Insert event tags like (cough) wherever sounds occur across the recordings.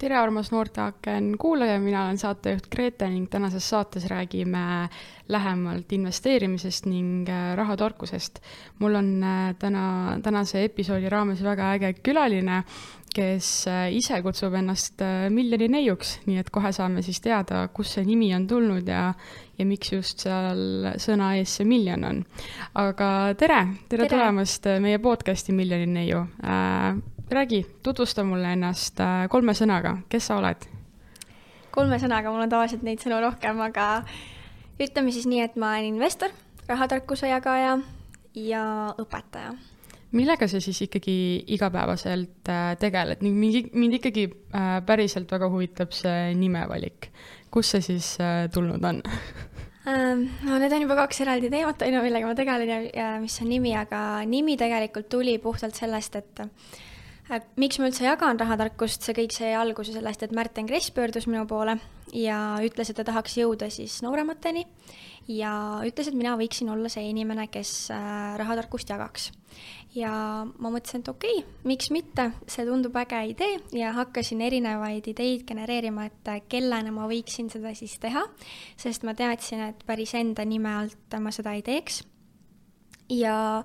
tere, armas noorteaken kuulaja, mina olen saatejuht Grete ning tänases saates räägime lähemalt investeerimisest ning äh, rahatarkusest. mul on äh, täna, tänase episoodi raames väga äge külaline, kes äh, ise kutsub ennast miljoni neiuks, nii et kohe saame siis teada, kust see nimi on tulnud ja, ja miks just seal sõna ees see miljon on. aga tere, tere, tere. tulemast meie podcast'i Miljoni neiu äh, räägi, tutvusta mulle ennast äh, kolme sõnaga, kes sa oled? kolme sõnaga, mul on tavaliselt neid sõnu rohkem, aga ütleme siis nii, et ma olen investor, rahatarkuse jagaja ja õpetaja. millega sa siis ikkagi igapäevaselt äh, tegeled ning mind, mind ikkagi äh, päriselt väga huvitab see nimevalik. kust see siis tulnud on (laughs) ähm, no need on juba kaks eraldi teemat, on ju, millega ma tegelen ja, ja mis on nimi, aga nimi tegelikult tuli puhtalt sellest, et miks ma üldse jagan rahatarkust, see kõik sai alguse sellest, et Märten Kress pöördus minu poole ja ütles, et ta tahaks jõuda siis nooremateni ja ütles, et mina võiksin olla see inimene, kes äh, rahatarkust jagaks. ja ma mõtlesin, et okei okay,, miks mitte, see tundub äge idee ja hakkasin erinevaid ideid genereerima, et äh, kellena ma võiksin seda siis teha, sest ma teadsin, et päris enda nime alt ma seda ei teeks. ja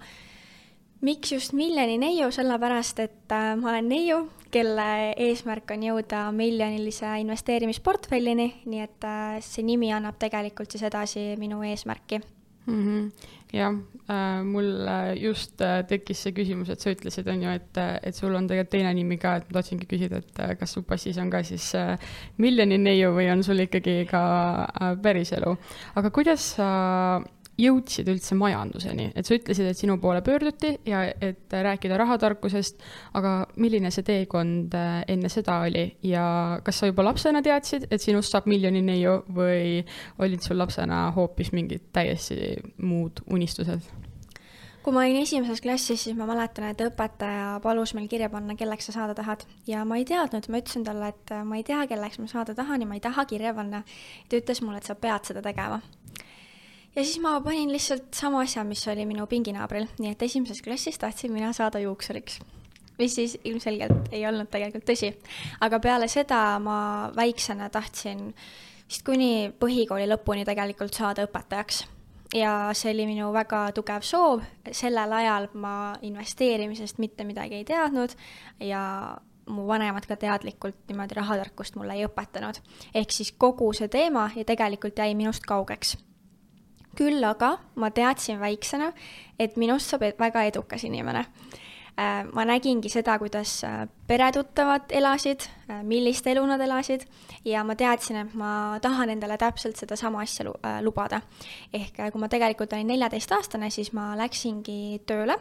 miks just miljoni neiu, sellepärast et äh, ma olen neiu, kelle eesmärk on jõuda miljonilise investeerimisportfellini, nii et äh, see nimi annab tegelikult siis edasi minu eesmärki mm. -hmm. jah äh,, mul äh, just äh, tekkis see küsimus, et sa ütlesid, on ju, et, et sul on tegelikult teine nimi ka, et ma tahtsingi küsida, et äh, kas su passis on ka siis äh, miljoni neiu või on sul ikkagi ka äh, päriselu. aga kuidas sa äh, jõudsid üldse majanduseni, et sa ütlesid, et sinu poole pöörduti ja et rääkida rahatarkusest, aga milline see teekond äh, enne seda oli ja kas sa juba lapsena teadsid, et sinust saab miljoni neiu või olid sul lapsena hoopis mingid täiesti muud unistused? kui ma olin esimeses klassis, siis ma mäletan, et õpetaja palus meil kirja panna, kelleks sa saada tahad ja ma ei teadnud, ma ütlesin talle, et ma ei tea, kelleks ma saada tahan ja ma ei taha kirja panna. ta ütles mulle, et sa pead seda tegema ja siis ma panin lihtsalt sama asja, mis oli minu pinginaabril, nii et esimeses klassis tahtsin mina saada juuksuriks. mis siis ilmselgelt ei olnud tegelikult tõsi. aga peale seda ma väiksena tahtsin vist kuni põhikooli lõpuni tegelikult saada õpetajaks. ja see oli minu väga tugev soov, sellel ajal ma investeerimisest mitte midagi ei teadnud ja mu vanemad ka teadlikult niimoodi rahatarkust mulle ei õpetanud. ehk siis kogu see teema ja tegelikult jäi minust kaugeks küll aga ma teadsin väiksena, et minust saab e-, väga edukas inimene. Äh, ma nägingi seda, kuidas äh, peretuttavad elasid, äh, millist elu nad elasid ja ma teadsin, et ma tahan endale täpselt sedasama asja lubada. ehk kui ma tegelikult olin neljateistaastane, siis ma läksingi tööle.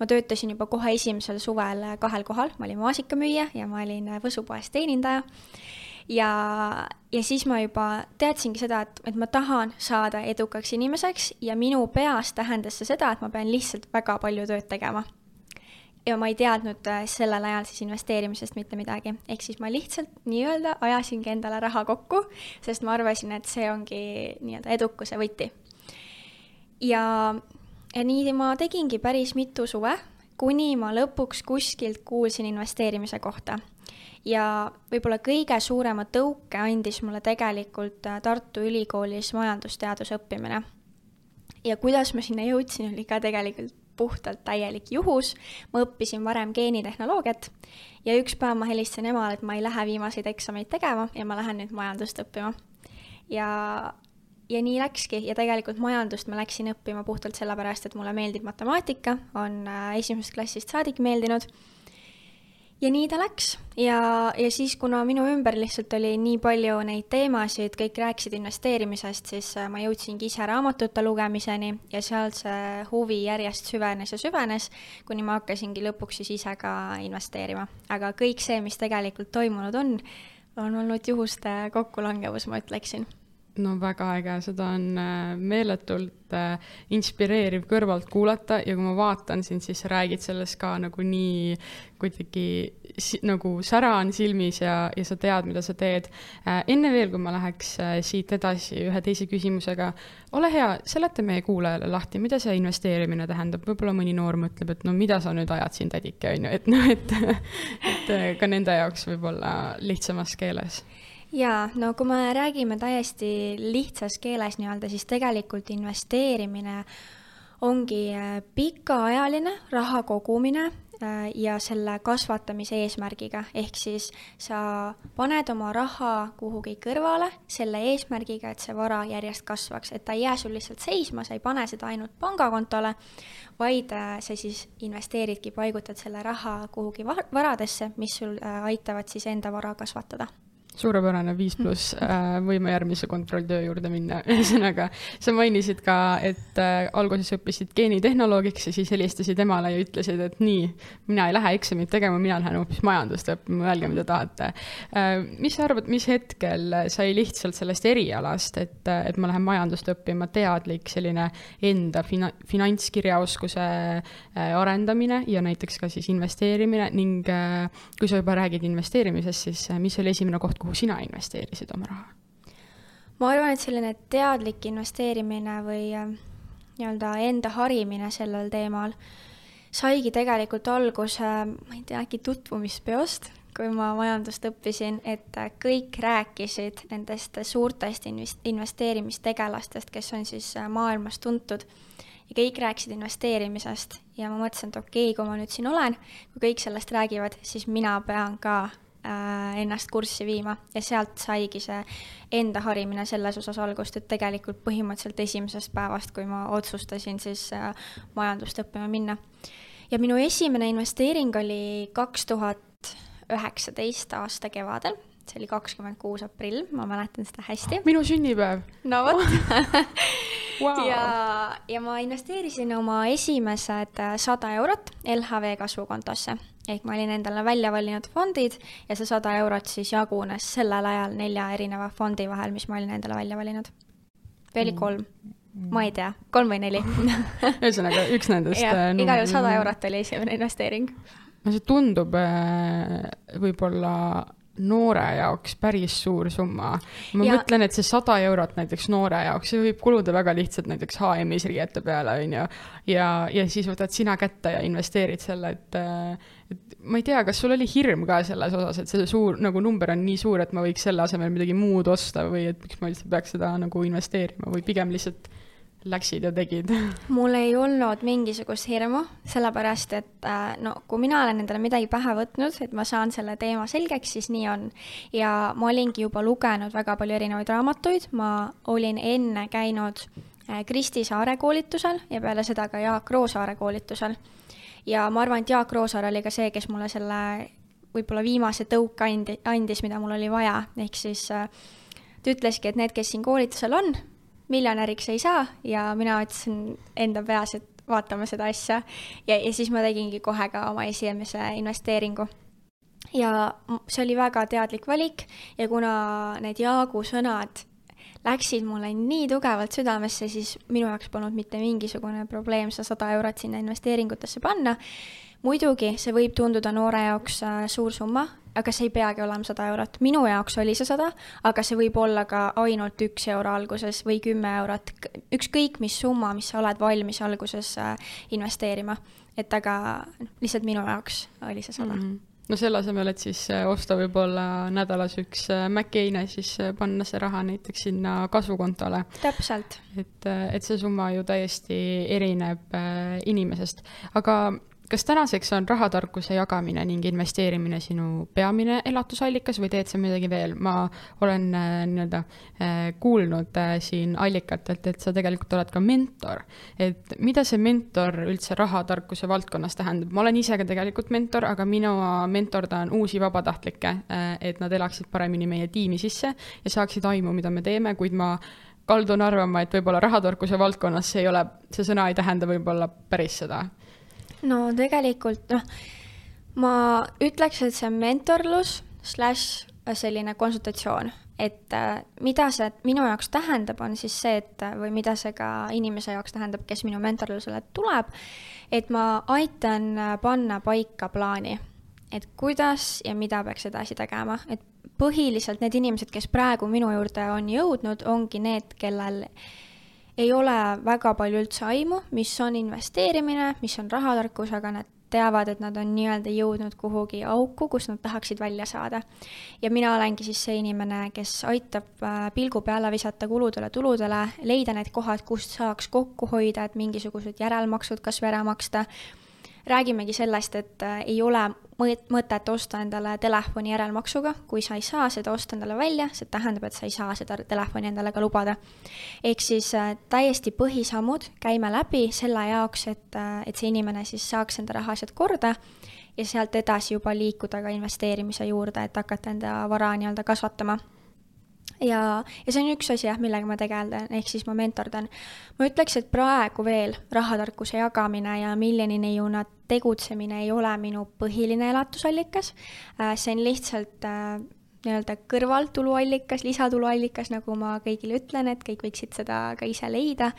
ma töötasin juba kohe esimesel suvel kahel kohal, ma olin maasikamüüja ja ma olin võsupoes teenindaja ja, ja siis ma juba teadsingi seda, et, et ma tahan saada edukaks inimeseks ja minu peas tähendas see seda, et ma pean lihtsalt väga palju tööd tegema. ja ma ei teadnud äh, sellel ajal siis investeerimisest mitte midagi, ehk siis ma lihtsalt nii-öelda ajasingi endale raha kokku, sest ma arvasin, et see ongi nii-öelda edukuse võti. ja, ja nii ma tegingi päris mitu suve, kuni ma lõpuks kuskilt kuulsin investeerimise kohta ja võib-olla kõige suurema tõuke andis mulle tegelikult äh, Tartu Ülikoolis majandusteaduse õppimine. ja kuidas ma sinna jõudsin, oli ka tegelikult puhtalt täielik juhus, ma õppisin varem geenitehnoloogiat ja üks päev ma helistasin emale, et ma ei lähe viimaseid eksameid tegema ja ma lähen nüüd majandust õppima. ja, ja nii läkski ja tegelikult majandust ma läksin õppima puhtalt sellepärast, et mulle meeldib matemaatika, on äh, esimesest klassist saadik meeldinud ja nii ta läks ja, ja siis, kuna minu ümber lihtsalt oli nii palju neid teemasid, kõik rääkisid investeerimisest, siis äh, ma jõudsingi ise raamatute lugemiseni ja sealt see huvi järjest süvenes ja süvenes, kuni ma hakkasingi lõpuks siis ise ka investeerima. aga kõik see, mis tegelikult toimunud on, on olnud juhuste kokkulangevus, ma ütleksin no väga äge, seda on äh, meeletult äh, inspireeriv kõrvalt kuulata ja kui ma vaatan sind, siis sa räägid sellest ka nagu nii kuidagi nagu sära on silmis ja, ja sa tead, mida sa teed. Äh, enne veel, kui ma läheks siit edasi ühe teise küsimusega, ole hea, seleta meie kuulajale lahti, mida see investeerimine tähendab, võib-olla mõni noor mõtleb, et no mida sa nüüd ajad siin, tädike, on ju, et noh, et, (laughs) et ka nende jaoks võib-olla lihtsamas keeles jaa, no kui me räägime täiesti lihtsas keeles nii-öelda, siis tegelikult investeerimine ongi äh, pikaajaline raha kogumine äh, ja selle kasvatamise eesmärgiga, ehk siis sa paned oma raha kuhugi kõrvale selle eesmärgiga, et see vara järjest kasvaks, et ta ei jää sul lihtsalt seisma, sa ei pane seda ainult pangakontole, vaid äh, sa siis investeeridki, paigutad selle raha kuhugi varadesse, mis sul aitavad siis enda vara kasvatada suurepärane, viis pluss, äh, võime järgmise kontrolltöö juurde minna, (laughs) ühesõnaga sa mainisid ka, et äh, alguses õppisid geenitehnoloogiks ja siis helistasid emale ja ütlesid, et nii, mina ei lähe eksamit tegema, mina lähen hoopis majandust õppima, öelge, mida tahate. Äh, mis sa arvad, mis hetkel sai lihtsalt sellest erialast, et, et ma lähen majandust õppima, teadlik selline enda fina-, finantskirjaoskuse arendamine ja näiteks ka siis investeerimine ning kui sa juba räägid investeerimisest, siis mis oli esimene koht, kuhu kuhu sina investeerisid oma raha? ma arvan, et selline teadlik investeerimine või äh, nii-öelda enda harimine sellel teemal saigi tegelikult alguse, ma ei tea, äkki tutvumispeost, kui ma majandust õppisin, et äh, kõik rääkisid nendest suurtest investeerimistegelastest, kes on siis äh, maailmas tuntud ja kõik rääkisid investeerimisest ja ma mõtlesin, et okei okay,, kui ma nüüd siin olen, kui kõik sellest räägivad, siis mina pean ka ennast kurssi viima ja sealt saigi see enda harimine selles osas algust, et tegelikult põhimõtteliselt esimesest päevast, kui ma otsustasin siis äh, majandust õppima minna. ja minu esimene investeering oli kaks tuhat üheksateist aasta kevadel, see oli kakskümmend kuus aprill, ma mäletan seda hästi. minu sünnipäev. no vot (laughs) wow. ja, ja ma investeerisin oma esimesed sada eurot LHV kasvukontosse ehk ma olin endale välja valinud fondid ja see sada eurot siis jagunes sellel ajal nelja erineva fondi vahel, mis ma olin endale välja valinud. või oli kolm? ma ei tea, kolm või neli (laughs) ühesõnaga, üks nendest. äh, igal juhul sada eurot oli esimene investeering. no see tundub äh, võib-olla noore jaoks päris suur summa. ma ja... mõtlen, et see sada eurot näiteks noore jaoks, see võib kuluda väga lihtsalt näiteks HM-is riiete peale, on ju. ja, ja siis võtad sina kätte ja investeerid selle, et, et ma ei tea, kas sul oli hirm ka selles osas, et see suur nagu number on nii suur, et ma võiks selle asemel midagi muud osta või et miks ma üldse peaks seda nagu investeerima või pigem lihtsalt läksid ja tegid? (laughs) mul ei olnud mingisugust hirmu, sellepärast et äh, no kui mina olen endale midagi pähe võtnud, et ma saan selle teema selgeks, siis nii on. ja ma olingi juba lugenud väga palju erinevaid raamatuid, ma olin enne käinud äh, Kristi Saare koolitusel ja peale seda ka Jaak Roosaare koolitusel. ja ma arvan, et Jaak Roosaar oli ka see, kes mulle selle võib-olla viimase tõuke andi, andis, mida mul oli vaja, ehk siis äh, ta ütleski, et need, kes siin koolitusel on, miljonäriks ei saa ja mina ütlesin enda peas, et vaatame seda asja. ja, ja siis ma tegingi kohe ka oma esimese investeeringu. ja see oli väga teadlik valik ja kuna need Jaagu sõnad läksid mulle nii tugevalt südamesse, siis minu jaoks polnud mitte mingisugune probleem seda sada eurot sinna investeeringutesse panna. muidugi, see võib tunduda noore jaoks äh, suur summa, aga see ei peagi olema sada eurot. minu jaoks oli see sada, aga see võib olla ka ainult üks euro alguses või kümme eurot, ükskõik mis summa, mis sa oled valmis alguses äh, investeerima. et aga noh, lihtsalt minu jaoks oli see sada mm. -hmm no selle asemel, et siis äh, osta võib-olla nädalas üks äh, Mac-eine, siis panna see raha näiteks sinna kasvukontole. täpselt. et, et see summa ju täiesti erineb inimesest, aga kas tänaseks on rahatarkuse jagamine ning investeerimine sinu peamine elatusallikas või teed sa midagi veel? ma olen äh, nii-öelda äh, kuulnud äh, siin allikatelt, et sa tegelikult oled ka mentor. et mida see mentor üldse rahatarkuse valdkonnas tähendab? ma olen ise ka tegelikult mentor, aga minu mentordan uusi vabatahtlikke, et nad elaksid paremini meie tiimi sisse ja saaksid aimu, mida me teeme, kuid ma kaldun arvama, et võib-olla rahatarkuse valdkonnas see ei ole, see sõna ei tähenda võib-olla päris seda no tegelikult noh, ma ütleks, et see on mentorlus slaš selline konsultatsioon, et äh, mida see minu jaoks tähendab, on siis see, et või mida see ka inimese jaoks tähendab, kes minu mentorlusele tuleb, et ma aitan panna paika plaani, et kuidas ja mida peaks edasi tegema, et põhiliselt need inimesed, kes praegu minu juurde on jõudnud, ongi need, kellel ei ole väga palju üldse aimu, mis on investeerimine, mis on rahatarkus, aga nad teavad, et nad on nii-öelda jõudnud kuhugi auku, kus nad tahaksid välja saada. ja mina olengi siis see inimene, kes aitab äh, pilgu peale visata kuludele-tuludele, leida need kohad, kust saaks kokku hoida, et mingisugused järelmaksud kas või ära maksta räägimegi sellest, et äh, ei ole mõtet osta endale telefoni järelmaksuga, kui sa ei saa seda osta endale välja, see tähendab, et sa ei saa seda telefoni endale ka lubada. ehk siis äh, täiesti põhisammud käime läbi selle jaoks, et, äh, et see inimene siis saaks enda rahaasjad korda ja sealt edasi juba liikuda ka investeerimise juurde, et hakata enda vara nii-öelda kasvatama ja, ja see on üks asi jah, millega ma tegelen, ehk siis ma mentordan. ma ütleks, et praegu veel rahatarkuse jagamine ja miljonineiuna tegutsemine ei ole minu põhiline elatusallikas. Äh, see on lihtsalt äh, nii-öelda kõrvaltuluallikas, lisatuluallikas, nagu ma kõigile ütlen, et kõik võiksid seda ka ise leida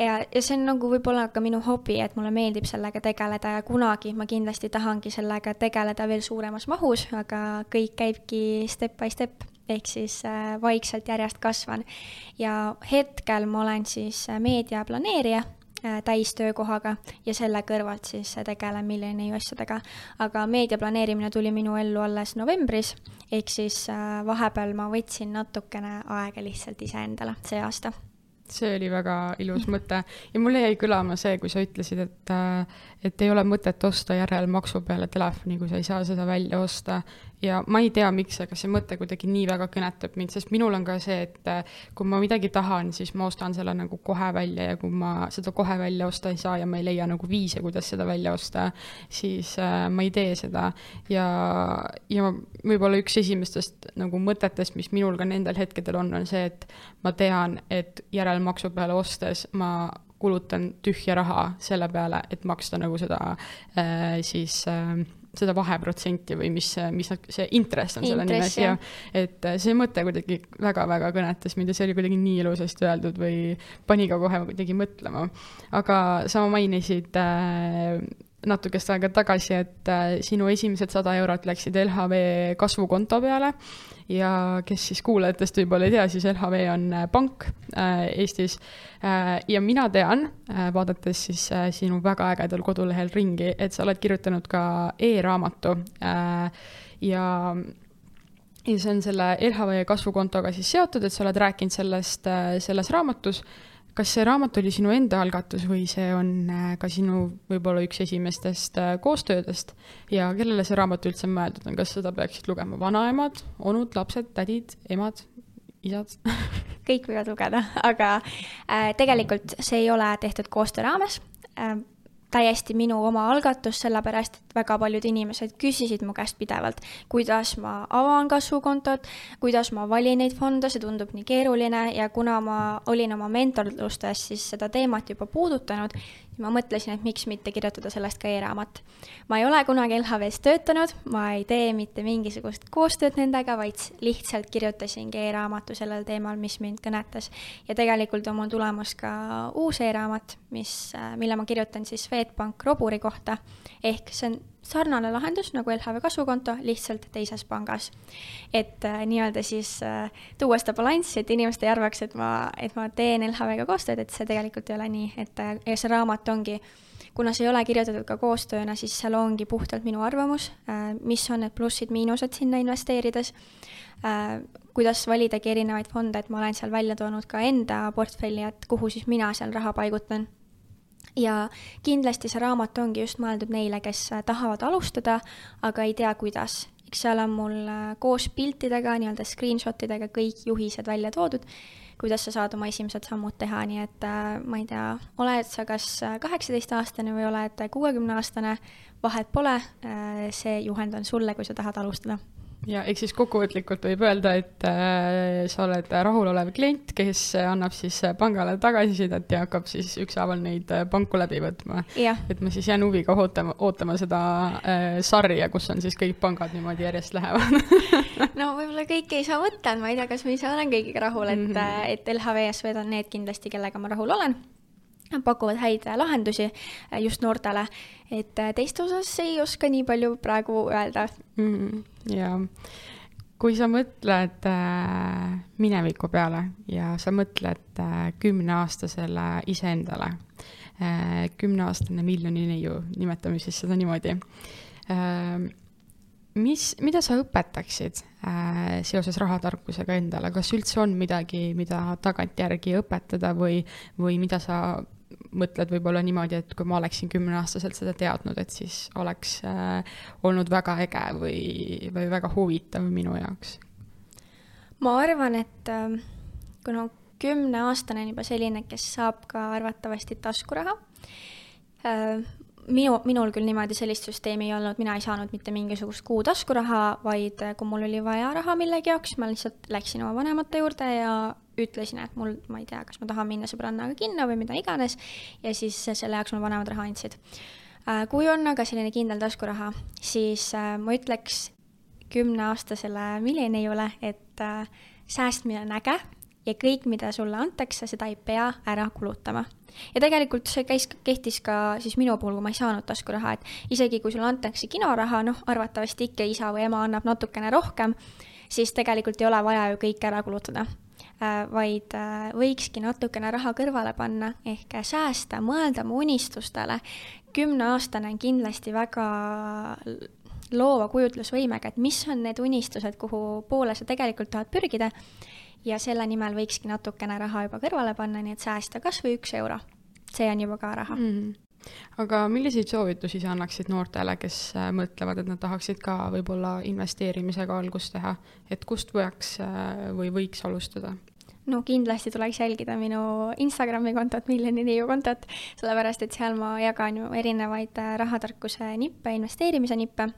ja, ja see on nagu võib-olla ka minu hobi, et mulle meeldib sellega tegeleda ja kunagi ma kindlasti tahangi sellega tegeleda veel suuremas mahus, aga kõik käibki step by step ehk siis äh, vaikselt järjest kasvan. ja hetkel ma olen siis äh, meediaplaneerija äh, täistöökohaga ja selle kõrvalt siis tegelen miljoni asjadega. aga meedia planeerimine tuli minu ellu alles novembris, ehk siis vahepeal ma võtsin natukene aega lihtsalt iseendale see aasta see oli väga ilus mõte ja mulle jäi kõlama see, kui sa ütlesid, et, et ei ole mõtet osta järelmaksu peale telefoni, kui sa ei saa seda välja osta ja ma ei tea, miks, aga see mõte kuidagi nii väga kõnetab mind, sest minul on ka see, et äh, kui ma midagi tahan, siis ma ostan selle nagu kohe välja ja kui ma seda kohe välja osta ei saa ja ma ei leia nagu viise, kuidas seda välja osta, siis äh, ma ei tee seda. ja, ja võib-olla üks esimestest nagu mõtetest, mis minul ka nendel hetkedel on, on see, et ma tean, et järelmaksu peale ostes ma kulutan tühja raha selle peale, et maksta nagu seda äh, siis äh, seda vaheprotsenti või mis, mis see intress on selle nimes ja et see mõte kuidagi väga-väga kõnetas mind ja see oli kuidagi nii ilusasti öeldud või pani ka kohe kuidagi mõtlema. aga sa mainisid äh, natukest aega tagasi, et äh, sinu esimesed sada eurot läksid LHV kasvukonto peale ja kes siis kuulajatest võib-olla ei tea, siis LHV on äh, pank äh, Eestis. Äh, ja mina tean, vaadates siis sinu väga ägedal kodulehel ringi, et sa oled kirjutanud ka e-raamatu. Ja ja see on selle LHV kasvukontoga siis seotud, et sa oled rääkinud sellest selles raamatus kas see raamat oli sinu enda algatus või see on äh, ka sinu võib-olla üks esimestest äh, koostöödest? Ja kellele see raamat üldse mõeldud? On, kas seda peaksid lugema vanaemad, onud, lapsed, tädid, emad, isad? (laughs) Kõik võivad lugeda, aga äh, tegelikult see ei ole tehtud koostöö raames. Äh, täiesti minu oma algatus, sellepärast et väga paljud inimesed küsisid mu käest pidevalt, kuidas ma avan kasvukontot, kuidas ma valin neid fonde, see tundub nii keeruline ja kuna ma olin oma mentorlustes siis seda teemat juba puudutanud, ma mõtlesin, et miks mitte kirjutada sellest ka e-raamat. ma ei ole kunagi LHV-s töötanud, ma ei tee mitte mingisugust koostööd nendega, vaid lihtsalt kirjutasingi e-raamatu sellel teemal, mis mind kõnetas. ja tegelikult on mul tulemas ka uus e-raamat, mis, mille ma kirjutan siis Swedbank Roburi kohta, ehk see on sarnane lahendus nagu LHV kasvukonto, lihtsalt teises pangas. et äh, nii-öelda siis äh, tuua seda balanssi, et inimesed ei arvaks, et ma, et ma teen LHV-ga koostööd, et see tegelikult ei ole nii, et äh, ja see raamat ongi, kuna see ei ole kirjutatud ka koostööna, siis seal ongi puhtalt minu arvamus äh,, mis on need plussid-miinused sinna investeerides äh,, kuidas validagi erinevaid fonde, et ma olen seal välja toonud ka enda portfelli, et kuhu siis mina seal raha paigutan ja kindlasti see raamat ongi just mõeldud neile, kes tahavad alustada, aga ei tea, kuidas. eks seal on mul äh, koos piltidega, nii-öelda screenshot idega kõik juhised välja toodud, kuidas sa saad oma esimesed sammud teha, nii et äh, ma ei tea, oled sa kas kaheksateistaastane või oled kuuekümneaastane, vahet pole, äh, see juhend on sulle, kui sa tahad alustada ja ehk siis kokkuvõtlikult võib öelda, et äh, sa oled rahulolev klient, kes annab siis pangale tagasisidet ja hakkab siis ükshaaval neid äh, panku läbi võtma. et ma siis jään huviga ootama, ootama seda äh, sarja, kus on siis kõik pangad niimoodi järjest lähevad (laughs) no võib-olla kõike ei saa võtta, ma ei tea, kas ma ise olen kõigiga rahul, et mm, -hmm. et LHV-s on need kindlasti, kellega ma rahul olen pakuvad häid lahendusi äh, just noortele, et äh, teiste osas ei oska nii palju praegu öelda. Mm,. jaa, kui sa mõtled äh, mineviku peale ja sa mõtled äh, kümneaastasele iseendale äh,, kümneaastane miljoni neiu, nimetame siis seda niimoodi äh,, mis, mida sa õpetaksid äh, seoses rahatarkusega endale, kas üldse on midagi, mida tagantjärgi õpetada või, või mida sa mõtled võib-olla niimoodi, et kui ma oleksin kümneaastaselt seda teadnud, et siis oleks äh, olnud väga äge või, või väga huvitav minu jaoks? ma arvan, et äh, kuna kümneaastane on juba selline, kes saab ka arvatavasti taskuraha äh,, minu, minul küll niimoodi sellist süsteemi ei olnud, mina ei saanud mitte mingisugust kuu taskuraha, vaid kui mul oli vaja raha millegi jaoks, ma lihtsalt läksin oma vanemate juurde ja ütlesin, et mul, ma ei tea, kas ma tahan minna sõbrannaga kinno või mida iganes, ja siis selle jaoks mul vanemad raha andsid. Äh, kui on aga selline kindel taskuraha, siis äh, ma ütleks kümneaastasele millenniumile, et äh, säästmine on äge ja kõik, mida sulle antakse, seda ei pea ära kulutama. ja tegelikult see käis, kehtis ka siis minu puhul, kui ma ei saanud taskuraha, et isegi kui sulle antakse kinoraha, noh, arvatavasti ikka isa või ema annab natukene rohkem, siis tegelikult ei ole vaja ju kõike ära kulutada vaid äh, võikski natukene raha kõrvale panna ehk säästa, mõelda oma unistustele. kümneaastane on kindlasti väga loova kujutlusvõimega, et mis on need unistused, kuhu poole sa tegelikult tahad pürgida ja selle nimel võikski natukene raha juba kõrvale panna, nii et säästa kas või üks euro. see on juba ka raha mm. -hmm aga milliseid soovitusi sa annaksid noortele, kes äh, mõtlevad, et nad tahaksid ka võib-olla investeerimisega algust teha, et kust peaks või võiks alustada? No kindlasti tuleks jälgida minu Instagrami kontot, Miljoni Neiu kontot, sellepärast et seal ma jagan ju erinevaid äh, rahatarkuse nippe, investeerimise nippe.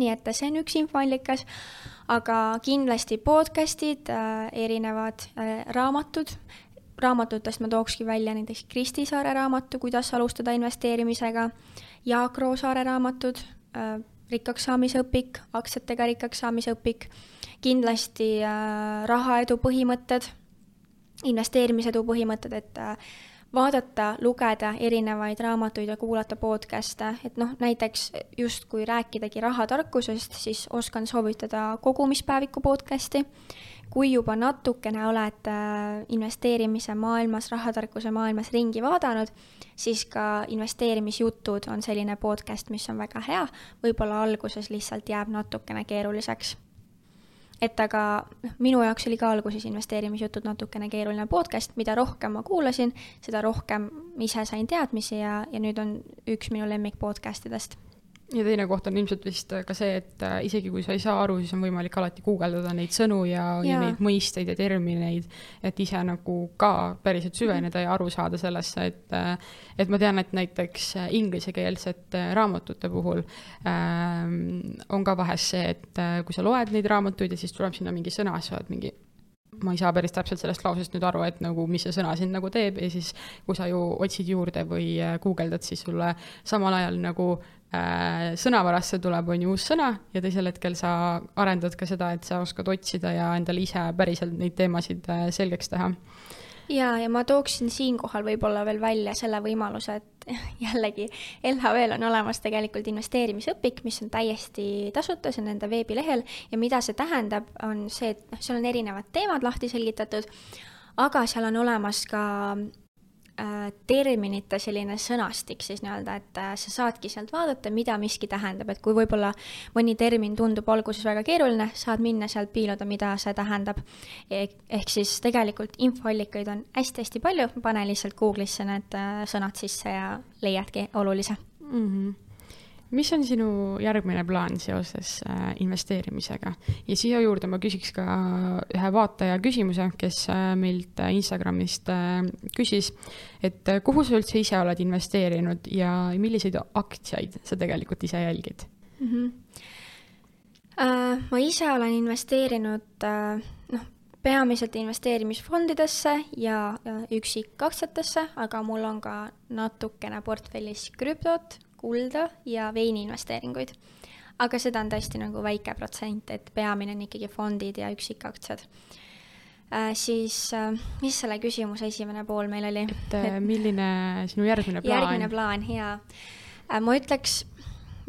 nii et see on üks infoallikas, aga kindlasti podcast'id, äh, erinevad äh, raamatud, raamatutest ma tookski välja näiteks Kristi Saare raamatu Kuidas alustada investeerimisega, Jaak Roosaare raamatud, rikkaks saamise õpik, aktsiatega rikkaks saamise õpik kindlasti äh, rahaedu põhimõtted, investeerimisedu põhimõtted, et äh, vaadata, lugeda erinevaid raamatuid ja kuulata podcast'e, et noh, näiteks justkui rääkidagi rahatarkusest, siis oskan soovitada kogumispäeviku podcast'i. Kui juba natukene oled äh, investeerimise maailmas, rahatarkuse maailmas ringi vaadanud, siis ka investeerimisjutud on selline podcast, mis on väga hea, võib-olla alguses lihtsalt jääb natukene keeruliseks. Et aga noh, minu jaoks oli ka alguses investeerimisjutud natukene keeruline podcast, mida rohkem ma kuulasin, seda rohkem ise sain teadmisi ja, ja nüüd on üks minu lemmik podcast idest ja teine koht on ilmselt vist ka see, et äh, isegi kui sa ei saa aru, siis on võimalik alati guugeldada neid sõnu ja, ja., ja neid mõisteid ja termineid, et ise nagu ka päriselt süveneda ja aru saada sellesse, et äh, et ma tean, et näiteks äh, inglisekeelsete raamatute puhul ähm, on ka vahest see, et kui sa loed neid raamatuid ja siis tuleb sinna mingi sõna, siis sa oled mingi ma ei saa päris täpselt sellest lausest nüüd aru, et nagu, mis see sõna sind nagu teeb ja siis, kui sa ju otsid juurde või guugeldad, siis sulle samal ajal nagu äh, sõnavarasse tuleb, on ju uus sõna ja teisel hetkel sa arendad ka seda, et sa oskad otsida ja endale ise päriselt neid teemasid äh, selgeks teha. ja, ja ma tooksin siinkohal võib-olla veel välja selle võimaluse, et (laughs) jällegi LHV-l on olemas tegelikult investeerimisõpik, mis on täiesti tasuta, see on nende veebilehel ja mida see tähendab, on see, et noh, seal on erinevad teemad lahti selgitatud, aga seal on olemas ka Äh, terminite selline sõnastik siis nii-öelda, et äh, sa saadki sealt vaadata, mida miski tähendab, et kui võib-olla mõni termin tundub alguses väga keeruline, saad minna sealt piiluda, mida see tähendab. ehk siis tegelikult infoallikaid on hästi-hästi palju, pane lihtsalt Google'isse need äh, sõnad sisse ja leiadki olulise mm. -hmm mis on sinu järgmine plaan seoses äh, investeerimisega ja siia juurde ma küsiks ka ühe vaataja küsimuse, kes äh, meilt äh, Instagramist küsis, et kuhu sa üldse ise oled investeerinud ja milliseid aktsiaid sa tegelikult ise jälgid mm? -hmm äh,? ma ise olen investeerinud äh, noh, peamiselt investeerimisfondidesse ja üksikaktsiatesse, aga mul on ka natukene portfellis krüptot, kulda ja veiniinvesteeringuid. aga seda on tõesti nagu väike protsent, et peamine on ikkagi fondid ja üksikaktsiad äh,. siis äh, mis selle küsimuse esimene pool meil oli? et äh, milline sinu järgmine plaan? järgmine plaan, jaa äh,. ma ütleks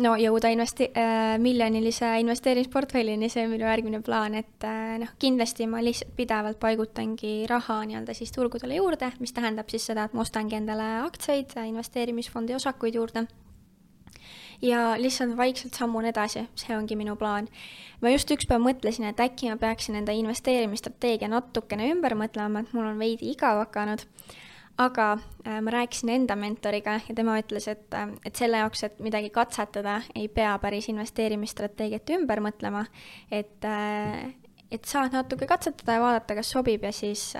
no jõuda investi- äh,, miljonilise investeerimisportfellini, see on minu järgmine plaan, et äh, noh, kindlasti ma lihtsalt pidevalt paigutangi raha nii-öelda siis turgudele juurde, mis tähendab siis seda, et ma ostangi endale aktsiaid, investeerimisfondi osakuid juurde ja lihtsalt vaikselt sammun edasi, see ongi minu plaan. ma just üks päev mõtlesin, et äkki ma peaksin enda investeerimisstrateegia natukene ümber mõtlema, et mul on veidi igav hakanud. Aga äh, ma rääkisin enda mentoriga ja tema ütles, et, äh, et selle jaoks, et midagi katsetada, ei pea päris investeerimisstrateegiat ümber mõtlema, et, äh, et saad natuke katsetada ja vaadata, kas sobib ja siis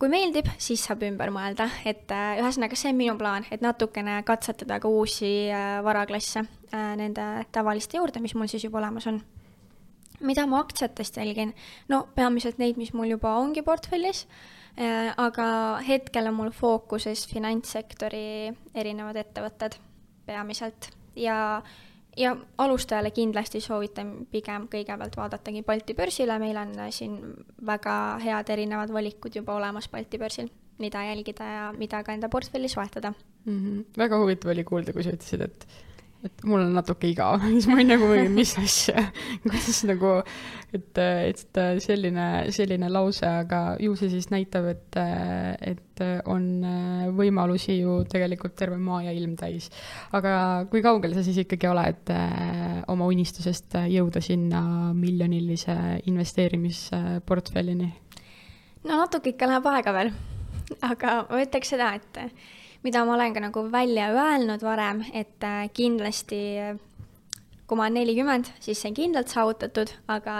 kui meeldib, siis saab ümber mõelda, et ühesõnaga, see on minu plaan, et natukene katsetada ka uusi varaklasse nende tavaliste juurde, mis mul siis juba olemas on mida ma aktsiatest jälgin? no peamiselt neid, mis mul juba ongi portfellis Äh, aga hetkel on mul fookuses finantssektori erinevad ettevõtted peamiselt ja, ja alustajale kindlasti soovitan pigem kõigepealt vaadatagi Balti börsile, meil on siin väga head erinevad valikud juba olemas Balti börsil, mida jälgida ja mida ka enda portfellis vahetada mm. -hmm. väga huvitav oli kuulda, kui sa ütlesid, et et mul on natuke igav, (laughs) siis ma olin nagu, mis asja, kuidas nagu, et, et selline, selline lause, aga ju see siis näitab, et, et on võimalusi ju tegelikult terve maa ja ilm täis. aga kui kaugel sa siis ikkagi oled oma unistusest jõuda sinna miljonilise investeerimisportfellini? no natuke ikka läheb aega veel, aga ma ütleks seda, et mida ma olen ka nagu välja öelnud varem, et äh, kindlasti kui ma olen nelikümmend, siis see on kindlalt saavutatud, aga,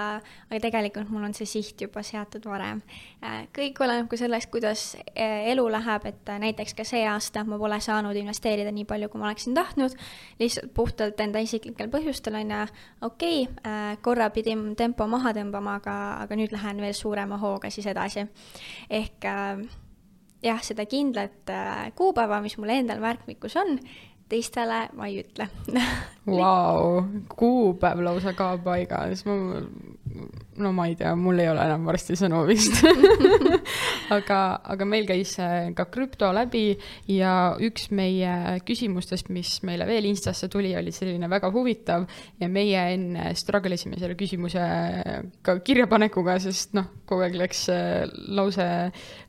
aga tegelikult mul on see siht juba seatud varem. Äh, kõik oleneb ka sellest, kuidas äh, elu läheb, et näiteks ka see aasta ma pole saanud investeerida nii palju, kui ma oleksin tahtnud, lihtsalt puhtalt enda isiklikel põhjustel, on ju, okei okay,, korra pidin tempo maha tõmbama, aga, aga nüüd lähen veel suurema hooga siis edasi. ehk äh, jah, seda kindlat äh, kuupäeva, mis mul endal märkmikus on, teistele ma ei ütle. (laughs) Vau, kuupäev lausa ka paigas, ma, no ma ei tea, mul ei ole enam varsti sõnu vist (laughs) aga, aga meil käis ka krüpto läbi ja üks meie küsimustest, mis meile veel Instasse tuli, oli selline väga huvitav ja meie enne struggle isime selle küsimuse ka kirjapanekuga, sest noh, kogu aeg läks lause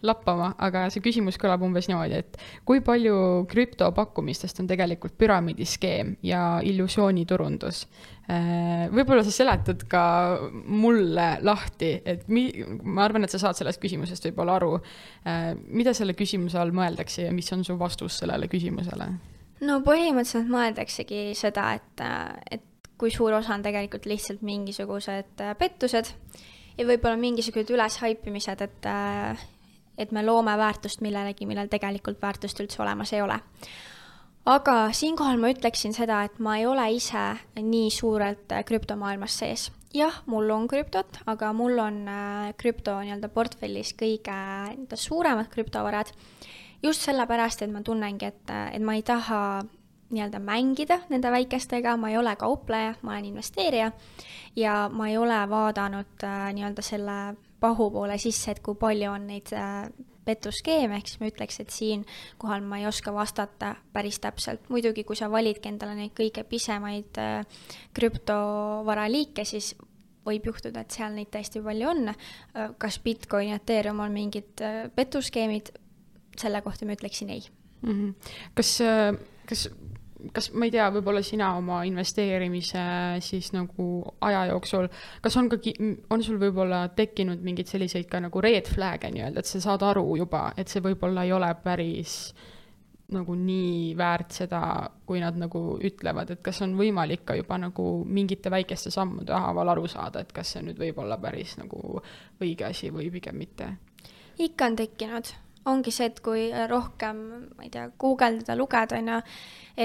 lappama, aga see küsimus kõlab umbes niimoodi, et kui palju krüptopakkumistest on tegelikult püramiidiskeem ja illusioon illusiooniturundus. Äh, võib-olla sa seletad ka mulle lahti, et mi-, ma arvan, et sa saad sellest küsimusest võib-olla aru, äh, mida selle küsimuse all mõeldakse ja mis on su vastus sellele küsimusele? no põhimõtteliselt mõeldaksegi seda, et, et kui suur osa on tegelikult lihtsalt mingisugused pettused ja võib-olla mingisugused üleshaipimised, et et me loome väärtust millelegi, millel tegelikult väärtust üldse olemas ei ole aga siinkohal ma ütleksin seda, et ma ei ole ise nii suurelt äh, krüptomaailmas sees. jah, mul on krüptot, aga mul on äh, krüpto nii-öelda portfellis kõige nii-öelda suuremad krüptovarad. just sellepärast, et ma tunnengi, et, äh, et ma ei taha nii-öelda mängida nende väikestega, ma ei ole kaupleja, ma olen investeerija ja ma ei ole vaadanud nii-öelda selle pahupoole sisse, et kui palju on neid petuskeem, ehk siis ma ütleks, et siinkohal ma ei oska vastata päris täpselt. muidugi, kui sa validki endale neid kõige pisemaid äh, krüptovaraliike, siis võib juhtuda, et seal neid tõesti palju on. Äh, kas Bitcoin ja Ethereum on mingid äh, petuskeemid, selle kohta ma ütleksin ei mm. -hmm. kas, kas kas, ma ei tea, võib-olla sina oma investeerimise siis nagu aja jooksul, kas on ka, on sul võib-olla tekkinud mingeid selliseid ka nagu red flag'e nii-öelda, et sa saad aru juba, et see võib-olla ei ole päris nagu nii väärt seda, kui nad nagu ütlevad, et kas on võimalik ka juba nagu mingite väikeste sammude haaval aru saada, et kas see nüüd võib olla päris nagu õige asi või pigem mitte? ikka on tekkinud ongi see, et kui rohkem, ma ei tea, guugeldada, lugeda, on ju,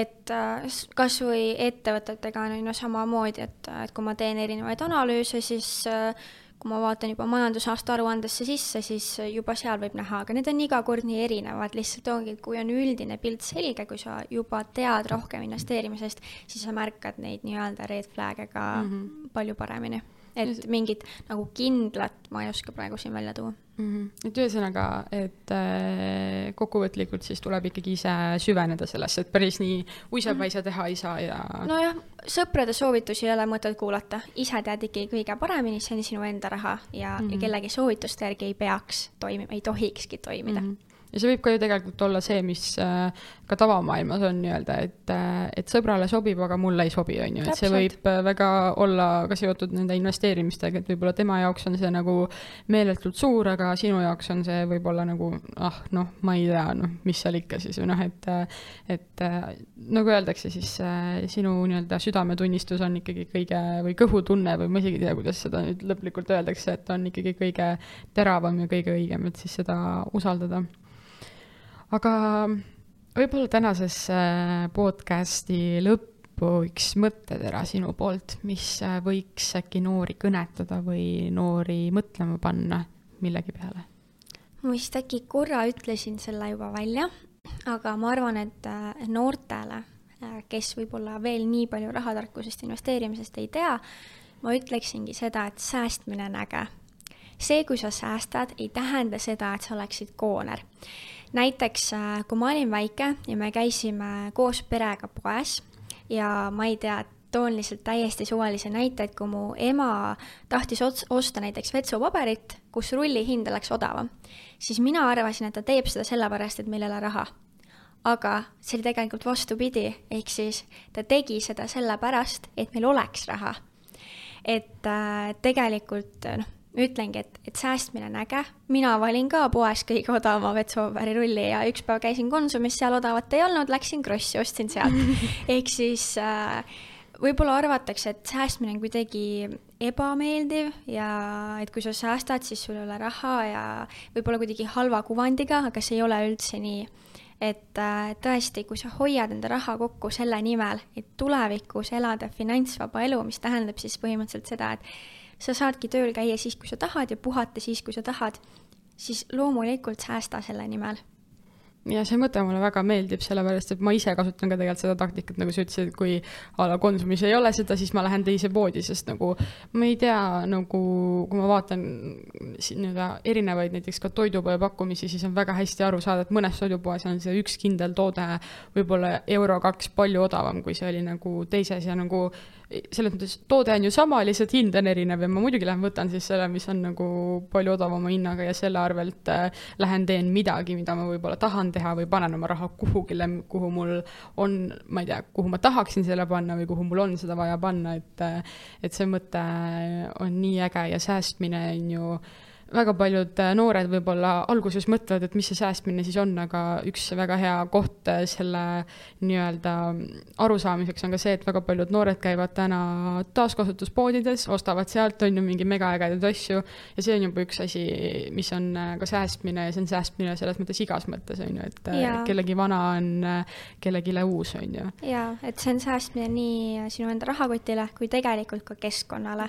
et äh, kas või ettevõtetega on ju samamoodi, et, et kui ma teen erinevaid analüüse, siis äh, kui ma vaatan juba majandusaasta aruandesse sisse, siis juba seal võib näha, aga need on iga kord nii erinevad, lihtsalt ongi, kui on üldine pilt selge, kui sa juba tead rohkem investeerimisest, siis sa märkad neid nii-öelda red flag'e ka mm -hmm. palju paremini et mingit nagu kindlat ma ei oska praegu siin välja tuua mm. -hmm. et ühesõnaga, et äh, kokkuvõtlikult siis tuleb ikkagi ise süveneda sellesse, et päris nii uisapäisa teha ei saa ja. nojah, sõprade soovitusi ei ole mõtet kuulata, ise tead ikkagi kõige paremini, see on sinu enda raha ja mm, -hmm. ja kellegi soovituste järgi ei peaks toimima, ei tohikski toimida mm. -hmm ja see võib ka ju tegelikult olla see, mis äh, ka tavamaailmas on nii-öelda, et, äh, et sõbrale sobib, aga mulle ei sobi, on ju, et see võib äh, väga olla ka seotud nende investeerimistega, et võib-olla tema jaoks on see nagu meeletult suur, aga sinu jaoks on see võib-olla nagu ah, noh, ma ei tea, noh, mis seal ikka siis või noh, et et nagu öeldakse, siis sinu nii-öelda südametunnistus on ikkagi kõige, või kõhutunne või ma isegi ei tea, kuidas seda nüüd lõplikult öeldakse, et on ikkagi kõige teravam ja kõige õigem, et siis seda usaldada aga võib-olla tänases äh, podcasti lõppu üks mõttetera sinu poolt, mis äh, võiks äkki noori kõnetada või noori mõtlema panna millegi peale? ma vist äkki korra ütlesin selle juba välja, aga ma arvan, et äh, noortele, kes võib-olla veel nii palju rahatarkusest investeerimisest ei tea, ma ütleksingi seda, et säästmine on äge. see, kui sa säästad, ei tähenda seda, et sa oleksid kooner näiteks äh, kui ma olin väike ja me käisime koos perega poes ja ma ei tea, toon lihtsalt täiesti suvalise näite, et kui mu ema tahtis osta näiteks vetsupaberit, kus rulli hind oleks odavam, siis mina arvasin, et ta teeb seda sellepärast, et meil ei ole raha. aga see oli tegelikult vastupidi, ehk siis ta tegi seda sellepärast, et meil oleks raha. et äh, tegelikult noh, ütlengi, et, et säästmine on äge, mina valin ka poes kõige odavama vetsupaberirulli ja üks päev käisin Konsumis, seal odavat ei olnud, läksin Krossi, ostsin sealt (laughs) ehk siis äh, võib-olla arvatakse, et säästmine on kuidagi ebameeldiv ja et kui sa säästad, siis sul ei ole raha ja võib-olla kuidagi halva kuvandiga, aga see ei ole üldse nii. et äh, tõesti, kui sa hoiad enda raha kokku selle nimel, et tulevikus elada finantsvaba elu, mis tähendab siis põhimõtteliselt seda, et sa saadki tööl käia siis, kui sa tahad ja puhata siis, kui sa tahad, siis loomulikult säästa selle nimel. Ja see mõte mulle väga meeldib, sellepärast et ma ise kasutan ka tegelikult seda taktikat, nagu sa ütlesid, et kui a la Konsumis ei ole seda, siis ma lähen teise poodi, sest nagu ma ei tea, nagu kui ma vaatan nii-öelda erinevaid näiteks ka toidupoe pakkumisi, siis on väga hästi aru saada, et mõnes toidupoes on see üks kindel toode võib-olla euro-kaks palju odavam, kui see oli nagu teises ja nagu selles mõttes toode on ju sama, lihtsalt hind on erinev ja ma muidugi lähen võtan siis selle, mis on nagu palju odavama hinnaga ja selle arvelt äh, lähen teen midagi, mida ma võib-olla tahan teha või panen oma raha kuhugile, kuhu mul on, ma ei tea, kuhu ma tahaksin selle panna või kuhu mul on seda vaja panna, et äh, et see mõte on nii äge ja säästmine on ju äh, väga paljud äh, noored võib-olla alguses mõtlevad, et mis see säästmine siis on, aga üks väga hea koht äh, selle nii-öelda arusaamiseks on ka see, et väga paljud noored käivad täna taaskasutuspoodides, ostavad sealt, on ju, mingi megaägedaid asju ja see on juba üks asi, mis on äh, ka säästmine ja see on säästmine selles mõttes igas mõttes, on ju, et ja. kellegi vana on kellelegi uus, on ju. jaa, et see on säästmine nii sinu enda rahakotile kui tegelikult ka keskkonnale.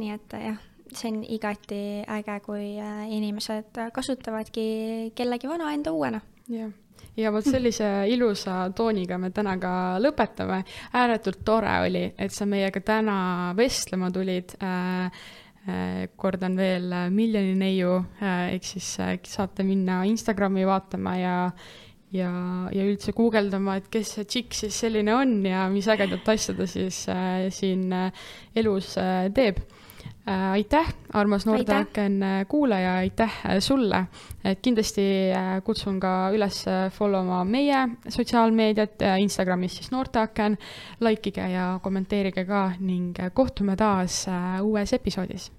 nii et jah see on igati äge, kui äh, inimesed kasutavadki kellegi vana enda uuena. jah, ja vot sellise ilusa tooniga me täna ka lõpetame. ääretult tore oli, et sa meiega täna vestlema tulid äh, äh kordan veel, miljoni neiu, ehk siis saate minna Instagrami vaatama ja, ja, ja üldse guugeldama, et kes see tšikk siis selline on ja mis ägedat asja ta siis äh, siin äh, elus äh, teeb Äh, aitäh, armas Noorteaken kuulaja, aitäh äh, sulle. et kindlasti äh, kutsun ka üles follow ma meie sotsiaalmeediat, Instagramis siis Noorteaken, like ige ja kommenteerige ka ning kohtume taas uues episoodis